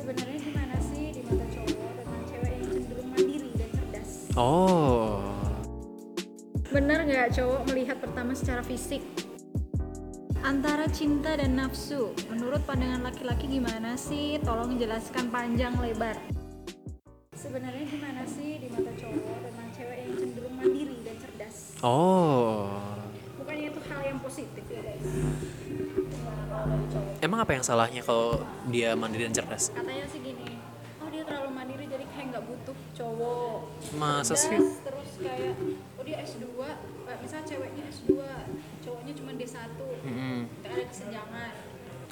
sebenarnya gimana sih di mata cowok dengan cewek yang cenderung mandiri dan cerdas? Oh. Benar nggak cowok melihat pertama secara fisik? Antara cinta dan nafsu, menurut pandangan laki-laki gimana sih? Tolong jelaskan panjang lebar. Sebenarnya gimana sih di mata cowok dengan cewek yang cenderung mandiri dan cerdas? Oh. Bukannya itu hal yang positif ya guys? Emang apa yang salahnya kalau dia mandiri dan cerdas? Katanya sih gini, oh dia terlalu mandiri jadi kayak nggak butuh cowok. Masa sih? Terus kayak, oh dia S2, eh, misalnya ceweknya S2, cowoknya cuma D1, Mm-mm. tidak ada kesenjangan.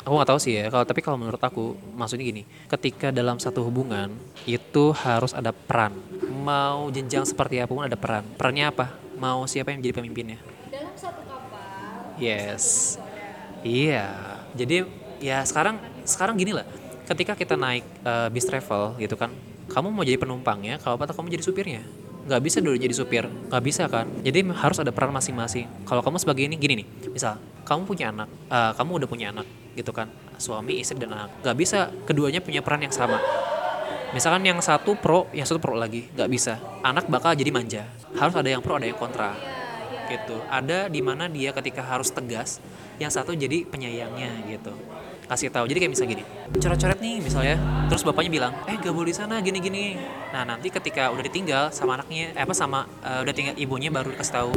Aku nggak tahu sih ya. Kalau tapi kalau menurut aku, maksudnya gini, ketika dalam satu hubungan itu harus ada peran. Mau jenjang seperti apa pun ada peran. Perannya apa? Mau siapa yang menjadi pemimpinnya? Dalam satu kapal, Yes. satu saudara. Jadi ya sekarang sekarang gini lah. Ketika kita naik eh, bis travel gitu kan, kamu mau jadi penumpangnya, kalau atau kamu jadi supirnya? Nggak bisa dulu jadi supir, nggak bisa kan? Jadi harus ada peran masing-masing. Kalau kamu sebagai ini gini nih, misal kamu punya anak, eh, kamu udah punya anak gitu kan, suami, istri dan anak, nggak bisa keduanya punya peran yang sama. Misalkan yang satu pro, yang satu pro lagi, nggak bisa. Anak bakal jadi manja. Harus ada yang pro, ada yang kontra gitu. Ada di mana dia ketika harus tegas yang satu jadi penyayangnya gitu. Kasih tahu. Jadi kayak misalnya gini coret-coret nih misalnya terus bapaknya bilang eh gak boleh di sana gini gini nah nanti ketika udah ditinggal sama anaknya eh apa sama eh, udah tinggal ibunya baru kasih tahu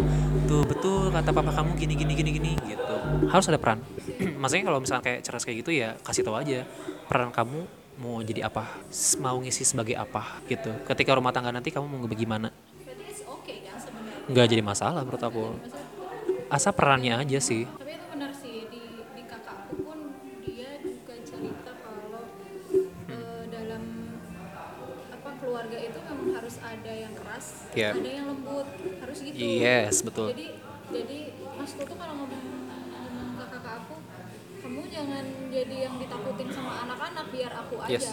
tuh betul kata papa kamu gini gini gini gini gitu. Harus ada peran. Maksudnya kalau misalnya kayak ceras kayak gitu ya kasih tahu aja peran kamu mau jadi apa? Mau ngisi sebagai apa? gitu. Ketika rumah tangga nanti kamu mau bagaimana nggak jadi masalah menurut aku asal perannya aja sih Tapi itu benar sih di di kakakku pun dia juga cerita kalau eh, dalam apa keluarga itu memang harus ada yang keras, Yep. ada yang lembut, harus gitu. yes betul Jadi jadi masku tuh kalau ngomong ngomong ke kakak aku, kamu jangan jadi yang ditakutin sama anak-anak biar aku aja. Yes.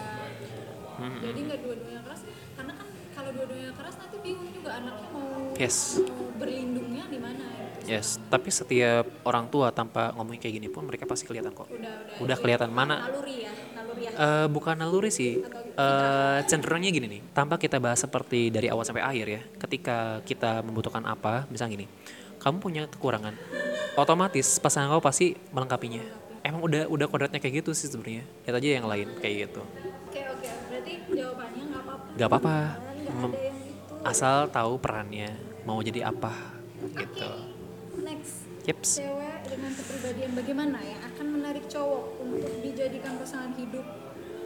Mhm. Jadi nggak dua-duanya keras, karena kan kalau dua-duanya keras nanti bingung juga anaknya mau, Yes. mau berlindungnya di mana. Gitu. yes tapi setiap orang tua tanpa ngomongin kayak gini pun mereka pasti kelihatan kok Udah udah. udah kelihatan mana naluri ya, naluri ya. Eh, bukan naluri sih Eh, cenderungnya gini nih tanpa kita bahas seperti dari awal sampai akhir ya ketika kita membutuhkan apa misalnya gini kamu punya kekurangan otomatis pasangan kamu pasti melengkapinya emang udah udah kodratnya kayak gitu sih sebenarnya lihat aja yang lain kayak gitu Oke oke, berarti jawabannya nggak apa-apa. Gak apa-apa. Nggak Mem- ada yang itu. asal tahu perannya mau jadi apa gitu Next, Yeps. cewek dengan kepribadian bagaimana yang akan menarik cowok untuk dijadikan pasangan hidup?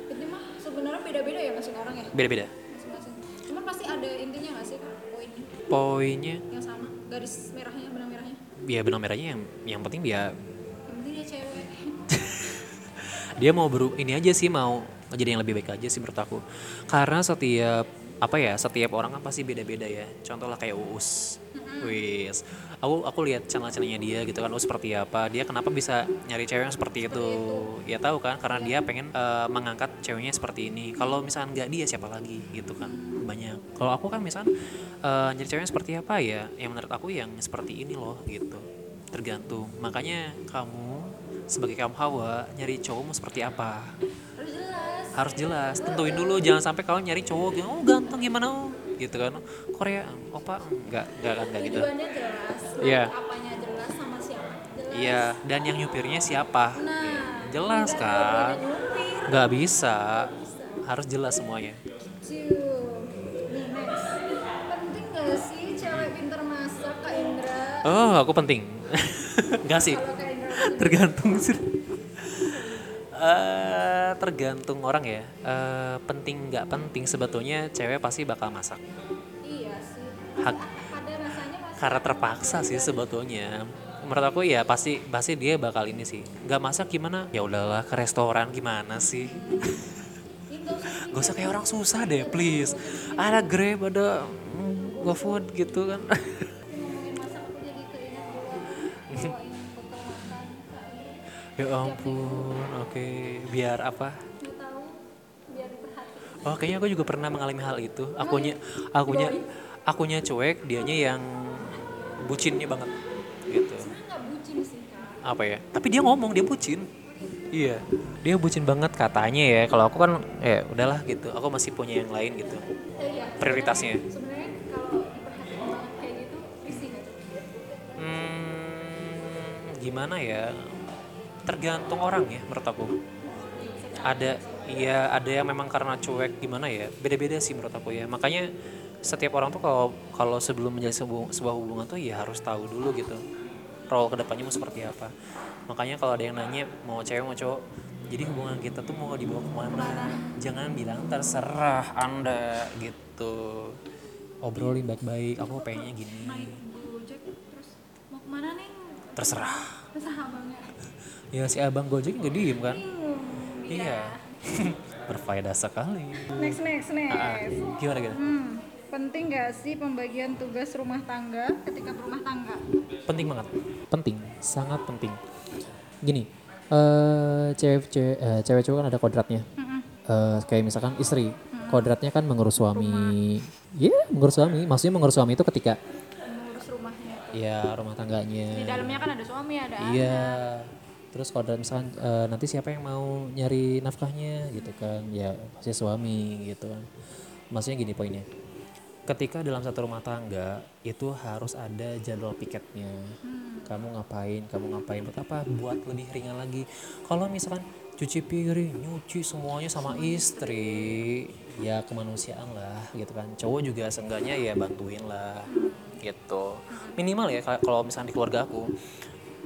Ini mah sebenarnya beda-beda ya masing orang ya, beda-beda masing-masing. Cuman pasti ada intinya nggak sih poinnya poinnya yang sama, garis merahnya, benang merahnya. ya benang merahnya yang yang penting dia Yang penting dia cewek. dia mau beru ini aja sih mau jadi yang lebih baik aja sih menurut aku karena setiap apa ya setiap orang kan pasti beda-beda ya. Contoh lah kayak Uus. Wis. Aku aku lihat channel-channelnya dia gitu kan Uus seperti apa. Dia kenapa bisa nyari cewek yang seperti itu? Ya tahu kan karena dia pengen eh, mengangkat ceweknya seperti ini. Kalau misalnya nggak dia siapa lagi? Gitu kan banyak. Kalau aku kan misalnya eh, nyari cewek yang seperti apa ya? Yang menurut aku yang seperti ini loh gitu. Tergantung. Makanya kamu sebagai kaum hawa nyari cowokmu seperti apa Harus jelas. tentuin dulu jangan sampai kau nyari cowok yang oh ganteng gimana oh?" gitu kan Korea opa enggak enggak kan enggak gitu. Iya. Iya dan yang nyupirnya siapa Nah, jelas nggak kan nggak bisa harus jelas semuanya Cium. Nih next. Penting gak sih cewek pinter masak Kak Indra? oh aku penting enggak sih Kalau tergantung sih Eh, tergantung orang ya. Eh, penting nggak penting sebetulnya cewek pasti bakal masak. Iya sih. Hak- karena terpaksa sih sebetulnya. Menurut aku ya pasti pasti dia bakal ini sih. Nggak masak gimana? Ya udahlah ke restoran gimana sih? Gak usah kayak orang susah deh please. Ada grab ada mm, gofood gitu kan ya ampun oke. Apa tahu biar diperhatiin. oh kayaknya aku juga pernah mengalami hal itu. Akunya akunya akunya cuek dianya yang bucinnya banget gitu. Apa ya? Tapi dia ngomong dia bucin. Iya dia bucin banget katanya ya. Kalau aku kan ya udahlah gitu. Aku masih punya yang lain gitu. Prioritasnya. Hmm, gimana ya tergantung orang ya menurut aku. Ada ya ada yang memang karena cuek gimana ya beda-beda sih menurut aku ya. Makanya setiap orang tuh kalau kalau sebelum menjalin sebu- sebuah hubungan tuh ya harus tahu dulu gitu role ke depannya mau seperti apa. Makanya kalau ada yang nanya mau cewek mau cowok jadi hubungan kita tuh mau dibawa ke mana? Jangan bilang terserah anda gitu. Obrolin baik-baik aku pengennya gini. Terserah ya si abang gojek nggak diem kan? Bingung iya. Berfaedah sekali. Next next next. Ah, gimana gimana? Hmm penting gak sih pembagian tugas rumah tangga ketika berumah tangga? Penting banget. Penting sangat penting. Gini eh cewek cewek eh, cewek cowok kan ada kodratnya. Eh, kayak misalkan istri kodratnya kan mengurus suami. Iya mengurus suami. Maksudnya mengurus suami itu ketika mengurus rumahnya. Ya rumah di tangganya dalamnya kan ada suami ada iya terus kodrat misalkan eh, nanti siapa yang mau nyari nafkahnya gitu kan. Ya pasti suami gitu kan. Maksudnya gini poinnya. Ketika dalam satu rumah tangga itu harus ada jadwal piketnya. Kamu ngapain kamu ngapain buat apa? Buat lebih ringan lagi. Kalau misalkan cuci piring nyuci semuanya sama istri ya kemanusiaan lah gitu kan. Cowok juga seenggaknya ya bantuin lah gitu. Minimal ya kal- kalau misalkan di keluarga aku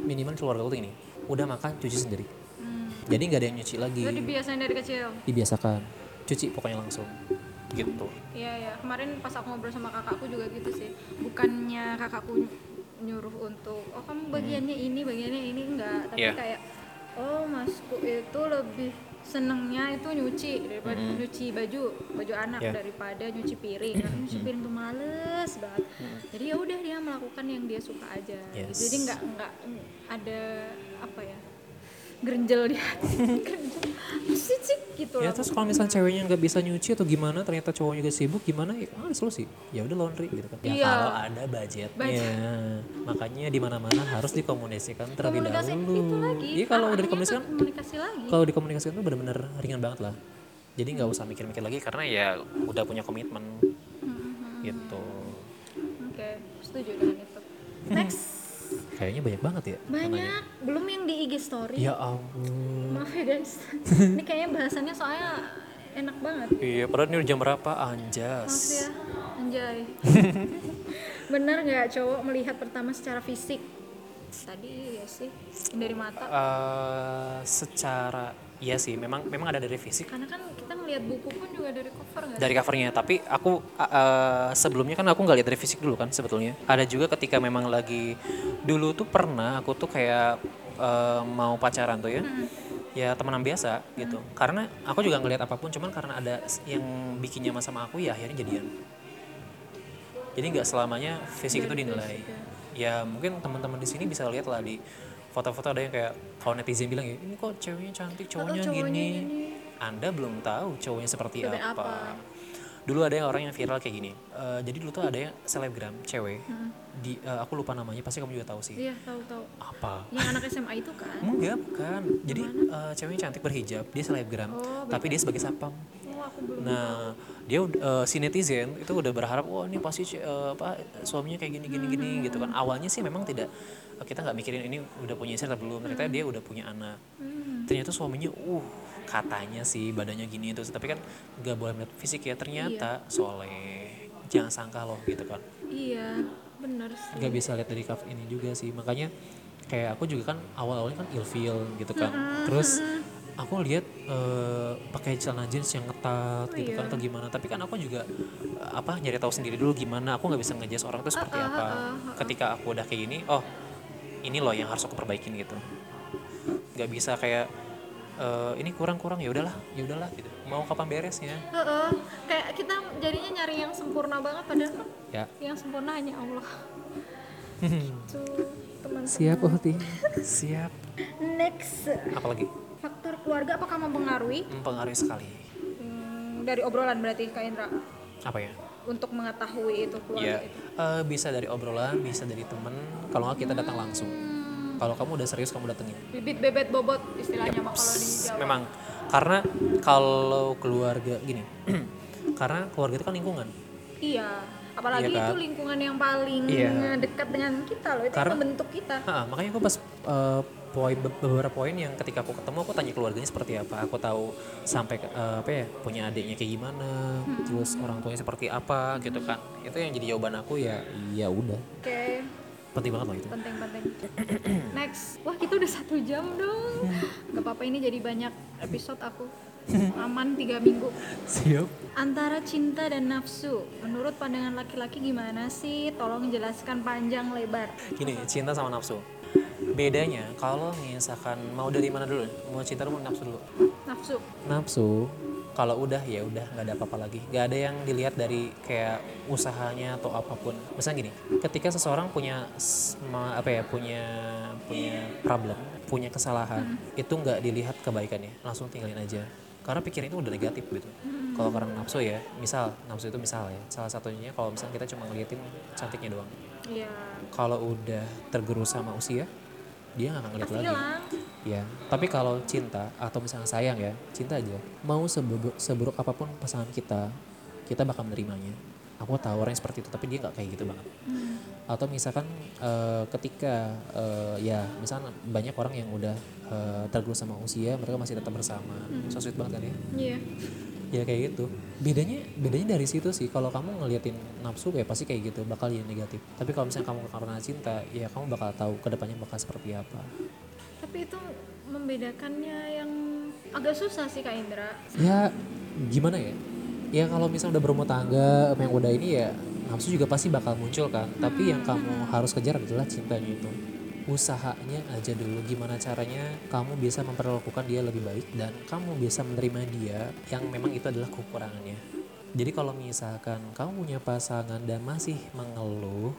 minimal keluarga aku tuh ini udah makan cuci sendiri Hmm. jadi nggak ada yang nyuci lagi Itu dibiasain dari kecil. dibiasakan cuci pokoknya langsung gitu Iya ya. Kemarin pas aku ngobrol sama kakakku juga gitu sih. Bukannya kakakku nyuruh untuk oh kamu bagiannya ini bagiannya ini enggak, tapi Iya. kayak oh masku itu lebih senengnya itu nyuci daripada Mm. nyuci baju baju anak Iya. daripada nyuci piring karena nyuci piring tuh males banget jadi ya udah dia melakukan yang dia suka aja. Yes. jadi nggak nggak ada apa ya gerenjel di hati gerenjel sih gitu ya lah terus kalau misalnya ceweknya nggak bisa nyuci atau gimana ternyata cowoknya juga sibuk gimana ya? Ah, solusi ya udah laundry gitu kan. Ya Iya. kalau ada budgetnya. Makanya di mana mana harus dikomunikasikan terlebih komunikasi dahulu. itu lagi. Iya kalau udah dikomunikasikan kalau dikomunikasikan tuh benar-benar ringan banget lah. Jadi nggak usah mikir-mikir lagi karena ya udah punya komitmen. Hmm, gitu. Oke setuju dengan itu. Next kayaknya banyak banget ya banyak. Belum yang di IG story. Ya ampun. Maaf ya guys. Ini kayaknya bahasannya soalnya enak banget. Iya padahal ini udah jam berapa? Maaf anjas. Ya anjay. Benar nggak cowok melihat pertama secara fisik? Tadi ya sih dari mata. Eh, secara iya sih memang memang ada dari fisik. Karena kan kita ngelihat buku pun juga dari cover nggak dari covernya tapi aku uh, sebelumnya kan aku nggak lihat dari fisik dulu kan sebetulnya. Ada juga ketika memang lagi dulu tuh pernah aku tuh kayak uh, mau pacaran tuh ya. Ya temenan biasa gitu. Karena aku juga ngelihat apa pun cuman karena ada yang bikin nyaman sama aku ya akhirnya jadian. Jadi nggak selamanya fisik itu dinilai. ya. Mungkin teman-teman di sini bisa lihat lah di foto-foto ada yang kayak kalau netizen bilang ya ini kok ceweknya cantik cowoknya, cowoknya gini. gini. anda belum tahu cowoknya seperti apa. apa. dulu ada yang orang yang viral kayak gini. Eh, jadi dulu tuh ada yang selebgram cewek di eh, aku lupa namanya pasti kamu juga tahu sih. Iya tahu tahu. Apa? Yang anak SMA itu kan? Enggak bukan. Jadi eh, ceweknya cantik berhijab dia selebgram. Oh, tapi dia sebagai sapam aku belum Nah, dia eh, si netizen itu udah berharap, wah ini pasti eh, apa suaminya kayak gini gini gini gitu kan. Awalnya sih memang tidak kita nggak mikirin ini udah punya istri atau belum. Ternyata dia udah punya anak. Hmm. Ternyata suaminya, uh katanya sih badannya gini terus tapi kan nggak boleh melihat fisik ya. Ternyata soleh. Jangan sangka loh gitu kan. iya benar sih Nggak bisa lihat dari cover ini juga sih. Makanya kayak aku juga kan awal-awalnya kan ilfeel gitu kan. Terus aku lihat eh, pakai celana jeans yang ketat gitu kan atau gimana. Tapi kan aku juga eh, apa nyari tahu sendiri dulu gimana. Aku nggak bisa ngejudge orang itu seperti apa. ketika aku udah kayak gini oh ini loh yang harus aku perbaikin gitu. Nggak bisa kayak eh, ini kurang-kurang ya udahlah ya udahlah gitu. Mau kapan beresnya? Heeh. kayak kita jadinya nyari yang sempurna banget padahal kan ya. yang sempurna hanya Allah. Itu teman siap Uhti siap. Next. Apalagi keluarga apakah mempengaruhi? Mempengaruhi sekali. Hmm, dari obrolan berarti Kak Indra? Apa ya? Untuk mengetahui itu keluarga ya itu. Eh, bisa dari obrolan bisa dari temen. Kalau nggak kita datang langsung. Hmm, kalau kamu udah serius kamu datengin. Bibit bebet bobot istilahnya mah kalau di Jawa. Memang. Karena kalau keluarga gini karena keluarga itu kan lingkungan. Iya. Apalagi Iya kan? itu lingkungan yang paling Iya. dekat dengan kita loh. Itu yang Karena- membentuk kita. Ha, makanya aku pas eh, poin be- beberapa poin yang ketika aku ketemu aku tanya keluarganya seperti apa. Aku tahu sampai eh, apa ya punya adiknya kayak gimana terus orang tuanya seperti apa gitu kan. Itu yang jadi jawaban aku ya ya udah. Oke. Penting banget loh itu. Penting penting next. Wah kita udah satu jam dong. Gak apa-apa ini jadi banyak episode aku. Aman tiga minggu. Siap. Antara cinta dan nafsu menurut pandangan laki-laki gimana sih? Tolong jelaskan panjang lebar. Gini cinta sama nafsu bedanya kalau misalkan mau dari mana dulu? Mau cinta dulu mau nafsu dulu? Nafsu. Nafsu? Kalau udah ya udah nggak ada apa-apa lagi. Nggak ada yang dilihat dari kayak usahanya atau apa pun. Misalnya gini ketika seseorang punya apa ya punya punya problem punya kesalahan itu nggak dilihat kebaikannya. Langsung tinggalin aja. Karena pikiran itu udah negatif gitu. Kalau orang nafsu ya misal nafsu itu misal ya. Salah satunya kalau misalnya kita cuma ngeliatin cantiknya doang. Iya. Kalau udah tergerus sama usia dia nggak akan ngeliat pasti lagi hilang Ya, tapi kalau cinta atau misalnya sayang ya, cinta aja. Mau seburuk, seburuk apa pun pasangan kita, kita bakal menerimanya. Aku tahu orang yang seperti itu, tapi dia nggak kayak gitu banget. Hmm. Atau misalkan eh, ketika eh, ya, misalnya banyak orang yang udah eh, tergerus sama usia, mereka masih tetap bersama. So sweet banget kan ya? iya Ya kayak gitu. Bedanya, bedanya dari situ sih. Kalau kamu ngeliatin nafsu ya pasti kayak gitu, bakal jadi negatif. Tapi kalau misalnya kamu karena cinta, ya kamu bakal tahu ke depannya bakal seperti apa. tapi itu membedakannya yang agak susah sih kak Indra ya gimana ya ya kalau misalnya udah berumah tangga yang udah ini ya nafsu juga pasti bakal muncul kan tapi yang kamu harus kejar adalah cintanya itu usahanya aja dulu. Gimana caranya kamu bisa memperlakukan dia lebih baik dan kamu bisa menerima dia yang memang itu adalah kekurangannya. Jadi kalau misalkan kamu punya pasangan dan masih mengeluh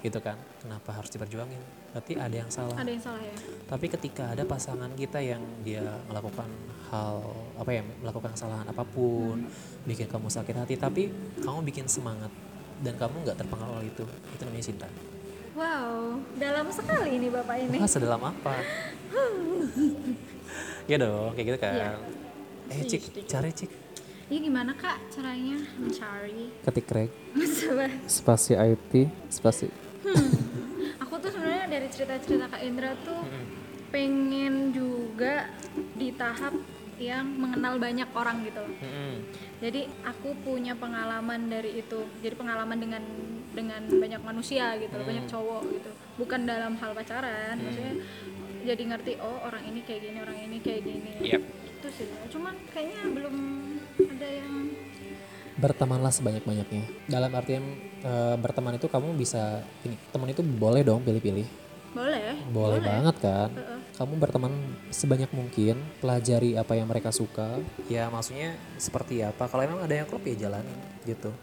gitu kan kenapa harus diperjuangin? Berarti ada yang salah. Ada yang salah ya. Tapi ketika ada pasangan kita yang dia melakukan hal apa ya melakukan kesalahan apa pun bikin kamu sakit hati tapi kamu bikin semangat dan kamu nggak terpengaruh oleh itu itu namanya cinta wow dalam sekali ini bapak ini. Wah sedalam apa? Ya dong kayak gitu kan. Iya. eh cik setuju. cari cik. Ini gimana kak caranya? Mencari. Ketik reg Sabar. spasi IT spasi. Aku tuh sebenarnya dari cerita-cerita kak Indra tuh pengen juga di tahap yang mengenal banyak orang gitu. Loh jadi aku punya pengalaman dari itu. Jadi pengalaman dengan dengan banyak manusia gitu loh, banyak cowok gitu. Bukan dalam hal pacaran maksudnya jadi ngerti oh orang ini kayak gini orang ini kayak gini. Yep. itu sih cuman kayaknya belum ada yang bertemanlah sebanyak-banyaknya. Dalam artian eh, berteman itu kamu bisa ini teman itu boleh dong pilih-pilih. Boleh. Boleh, banget kan? Heeh. kamu berteman sebanyak mungkin pelajari apa yang mereka suka. Ya maksudnya seperti apa? Kalau emang ada yang klub ya jalanin gitu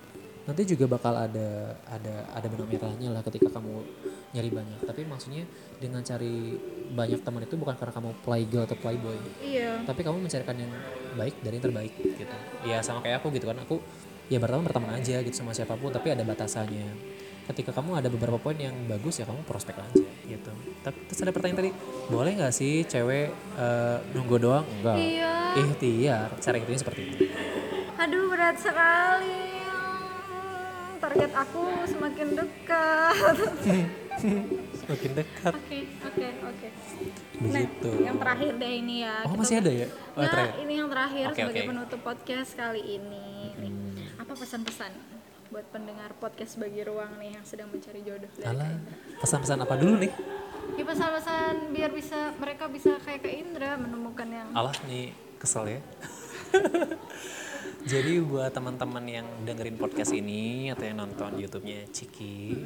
nanti juga bakal ada ada ada benang merahnya lah ketika kamu nyari banyak. Tapi maksudnya dengan cari banyak teman itu bukan karena kamu playgirl atau playboy. Iya. Tapi kamu mencarikan yang baik dari yang terbaik gitu. Ya sama kayak aku gitu kan. Aku ya berteman berteman aja gitu sama siapa pun tapi ada batasannya. Ketika kamu ada beberapa poin yang bagus ya kamu prospek aja gitu. Tapi terus ada pertanyaan tadi boleh nggak sih cewek eh, nunggu doang? Enggak. Iya. Ikhtiar. Cara intinya seperti itu. Aduh berat sekali target aku semakin dekat semakin dekat Oke, oke, oke. begitu Nah, yang terakhir deh ini ya. oh Kita masih ada ya oh, Nah, terakhir ini yang terakhir Oke, sebagai oke. penutup podcast kali ini. Nih, Hmm. Apa pesan-pesan buat pendengar podcast bagi ruang nih yang sedang mencari jodoh Alah, pesan-pesan apa dulu nih Ya pesan-pesan biar bisa mereka bisa kayak Kak Indra menemukan yang Allah nih kesel ya. Jadi buat teman-teman yang dengerin podcast ini atau yang nonton YouTube-nya Ciki,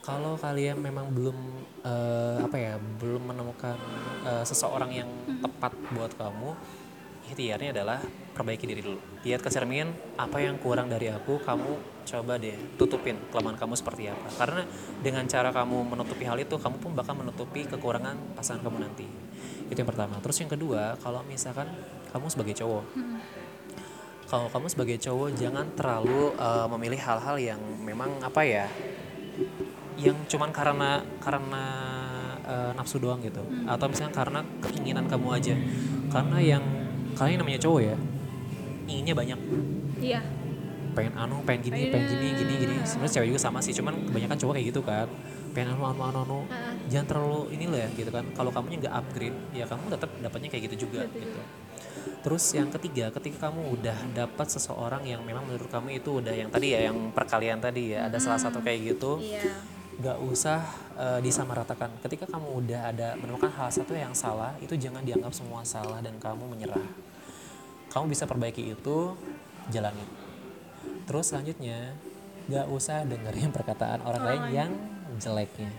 kalau kalian memang belum eh, apa ya, belum menemukan eh, seseorang yang tepat buat kamu, ikhtiarnya adalah perbaiki diri dulu. Lihat ke cermin, apa yang kurang dari aku, kamu coba deh tutupin kelemahan kamu seperti apa. Karena dengan cara kamu menutupi hal itu, kamu pun bakal menutupi kekurangan pasangan kamu nanti. Itu yang pertama. Terus yang kedua, kalau misalkan kamu sebagai cowok, kalau kamu sebagai cowok jangan terlalu uh, memilih hal-hal yang memang apa ya yang cuman karena karena eh, nafsu doang gitu. Atau misalnya karena keinginan kamu aja. Karena yang kalian namanya cowok ya inginnya banyak. Iya. Pengen anu pengen gini pengen gini gini gini. Sebenarnya cewek juga sama sih cuman kebanyakan cowok kayak gitu kan. Pengen anu anu anu anu. Jangan terlalu ini lah ya gitu kan. Kalau kamunya nggak upgrade ya kamu tetap dapatnya kayak gitu juga Gitu gitu terus yang ketiga ketika kamu udah dapat seseorang yang memang menurut kamu itu udah yang tadi ya yang perkalian tadi ya ada salah satu kayak gitu iya. nggak usah eh, disamaratakan. Ketika kamu udah ada menemukan hal satu yang salah itu jangan dianggap semua salah dan kamu menyerah. Kamu bisa perbaiki itu jalani. Terus selanjutnya nggak usah dengerin perkataan orang lain. yang jeleknya.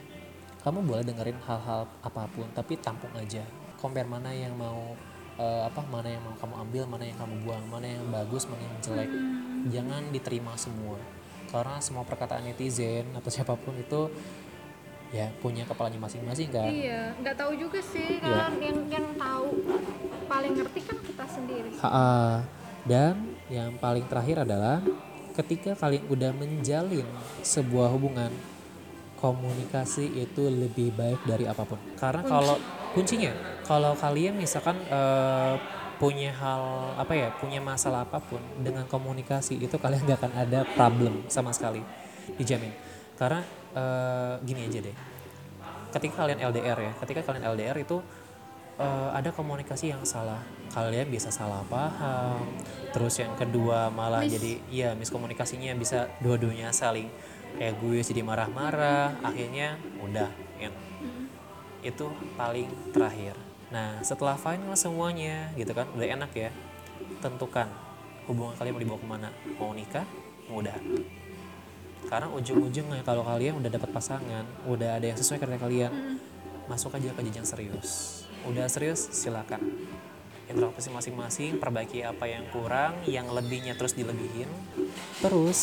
Kamu boleh dengerin hal-hal apa pun tapi tampung aja. Compare mana yang mau eh, apa mana yang mau kamu ambil mana yang kamu buang mana yang bagus mana yang jelek. Jangan diterima semua. Karena semua perkataan netizen atau siapa pun itu ya punya kepalanya masing-masing kan? Iya nggak tahu juga sih Iya. kan? Yang yang tahu paling ngerti kan kita sendiri Ha-ha. Dan yang paling terakhir adalah ketika kalian udah menjalin sebuah hubungan, komunikasi itu lebih baik dari apa pun. Karena kalau kuncinya, kalau kalian misalkan eh, punya hal apa ya, punya masalah apa pun dengan komunikasi itu kalian nggak akan ada problem sama sekali, dijamin. Karena eh, gini aja deh, ketika kalian LDR ya, ketika kalian LDR itu eh, ada komunikasi yang salah. Kalian bisa salah paham. Terus yang kedua malah jadi ya miskomunikasinya bisa dua-duanya saling gue jadi marah-marah akhirnya udah end. itu paling terakhir. Nah setelah final semuanya gitu kan udah enak ya tentukan hubungan kalian mau dibawa ke mana. Mau nikah mau udah. Karena ujung-ujungnya kalau kalian udah dapat pasangan udah ada yang sesuai karena kalian masuk aja ke jenjang serius. Udah serius silakan. Introspeksi masing-masing perbaiki apa yang kurang yang lebihnya terus dilebihin. Terus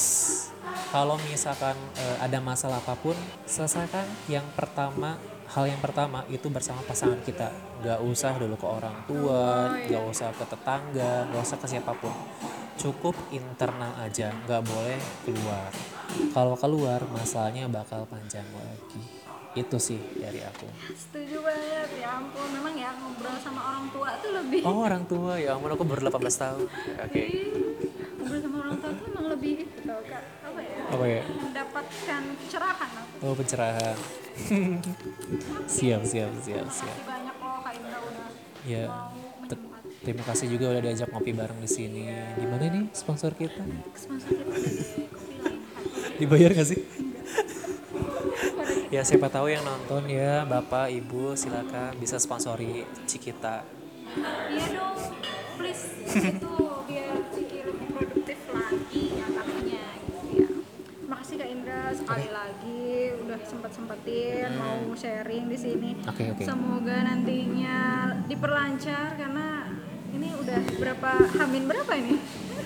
kalau misalkan eh, ada masalah apa pun selesaikan. Yang pertama hal yang pertama itu bersama pasangan kita. Nggak usah dulu ke orang tua nggak usah ke tetangga nggak usah ke siapa pun. Cukup internal aja nggak boleh keluar. Kalau keluar masalahnya bakal panjang lagi. Itu sih dari aku. Setuju banget ya ampun. Memang ya ngobrol sama orang tua tuh lebih oh orang tua. Ya ampun aku baru 18 tahun. Oke ngobrol sama orang tua tuh emang lebih itu tau kak apa ya apa ya? mendapatkan pencerahan aku. Oh pencerahan. Siap siap siap siap. Banyak loh kak Indra udah ya terima kasih juga udah diajak ngopi bareng di sini. Di mana nih sponsor kita? Sponsor kita dibayar gak sih? Ya siapa tahu yang nonton ya bapak ibu silakan bisa sponsori Cikita. Iya dong please itu Sekali lagi udah sempet sempetin mau sharing di sini. Oke, oke. semoga nantinya diperlancar karena ini udah berapa hamin berapa ini?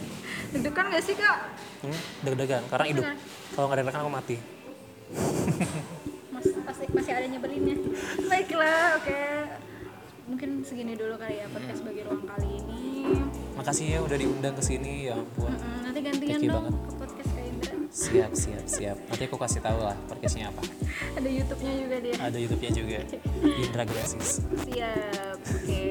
Deg-degan gak sih kak? Hmm, deg-degan karena hidup. Kalau nggak deg-degan aku mati. Mas, pasti masih ada nyebelinnya. Baiklah oke. Mungkin segini dulu kali ya podcast bagi ruang kali ini. Makasih ya udah diundang ke sini ya ampun. Mm, nanti gantian Thank dong banget. ke podcast siap siap siap. Nanti aku kasih tahu lah podcastnya apa. Ada YouTube-nya juga dia. Ada YouTube-nya juga. Indra Grasis siap oke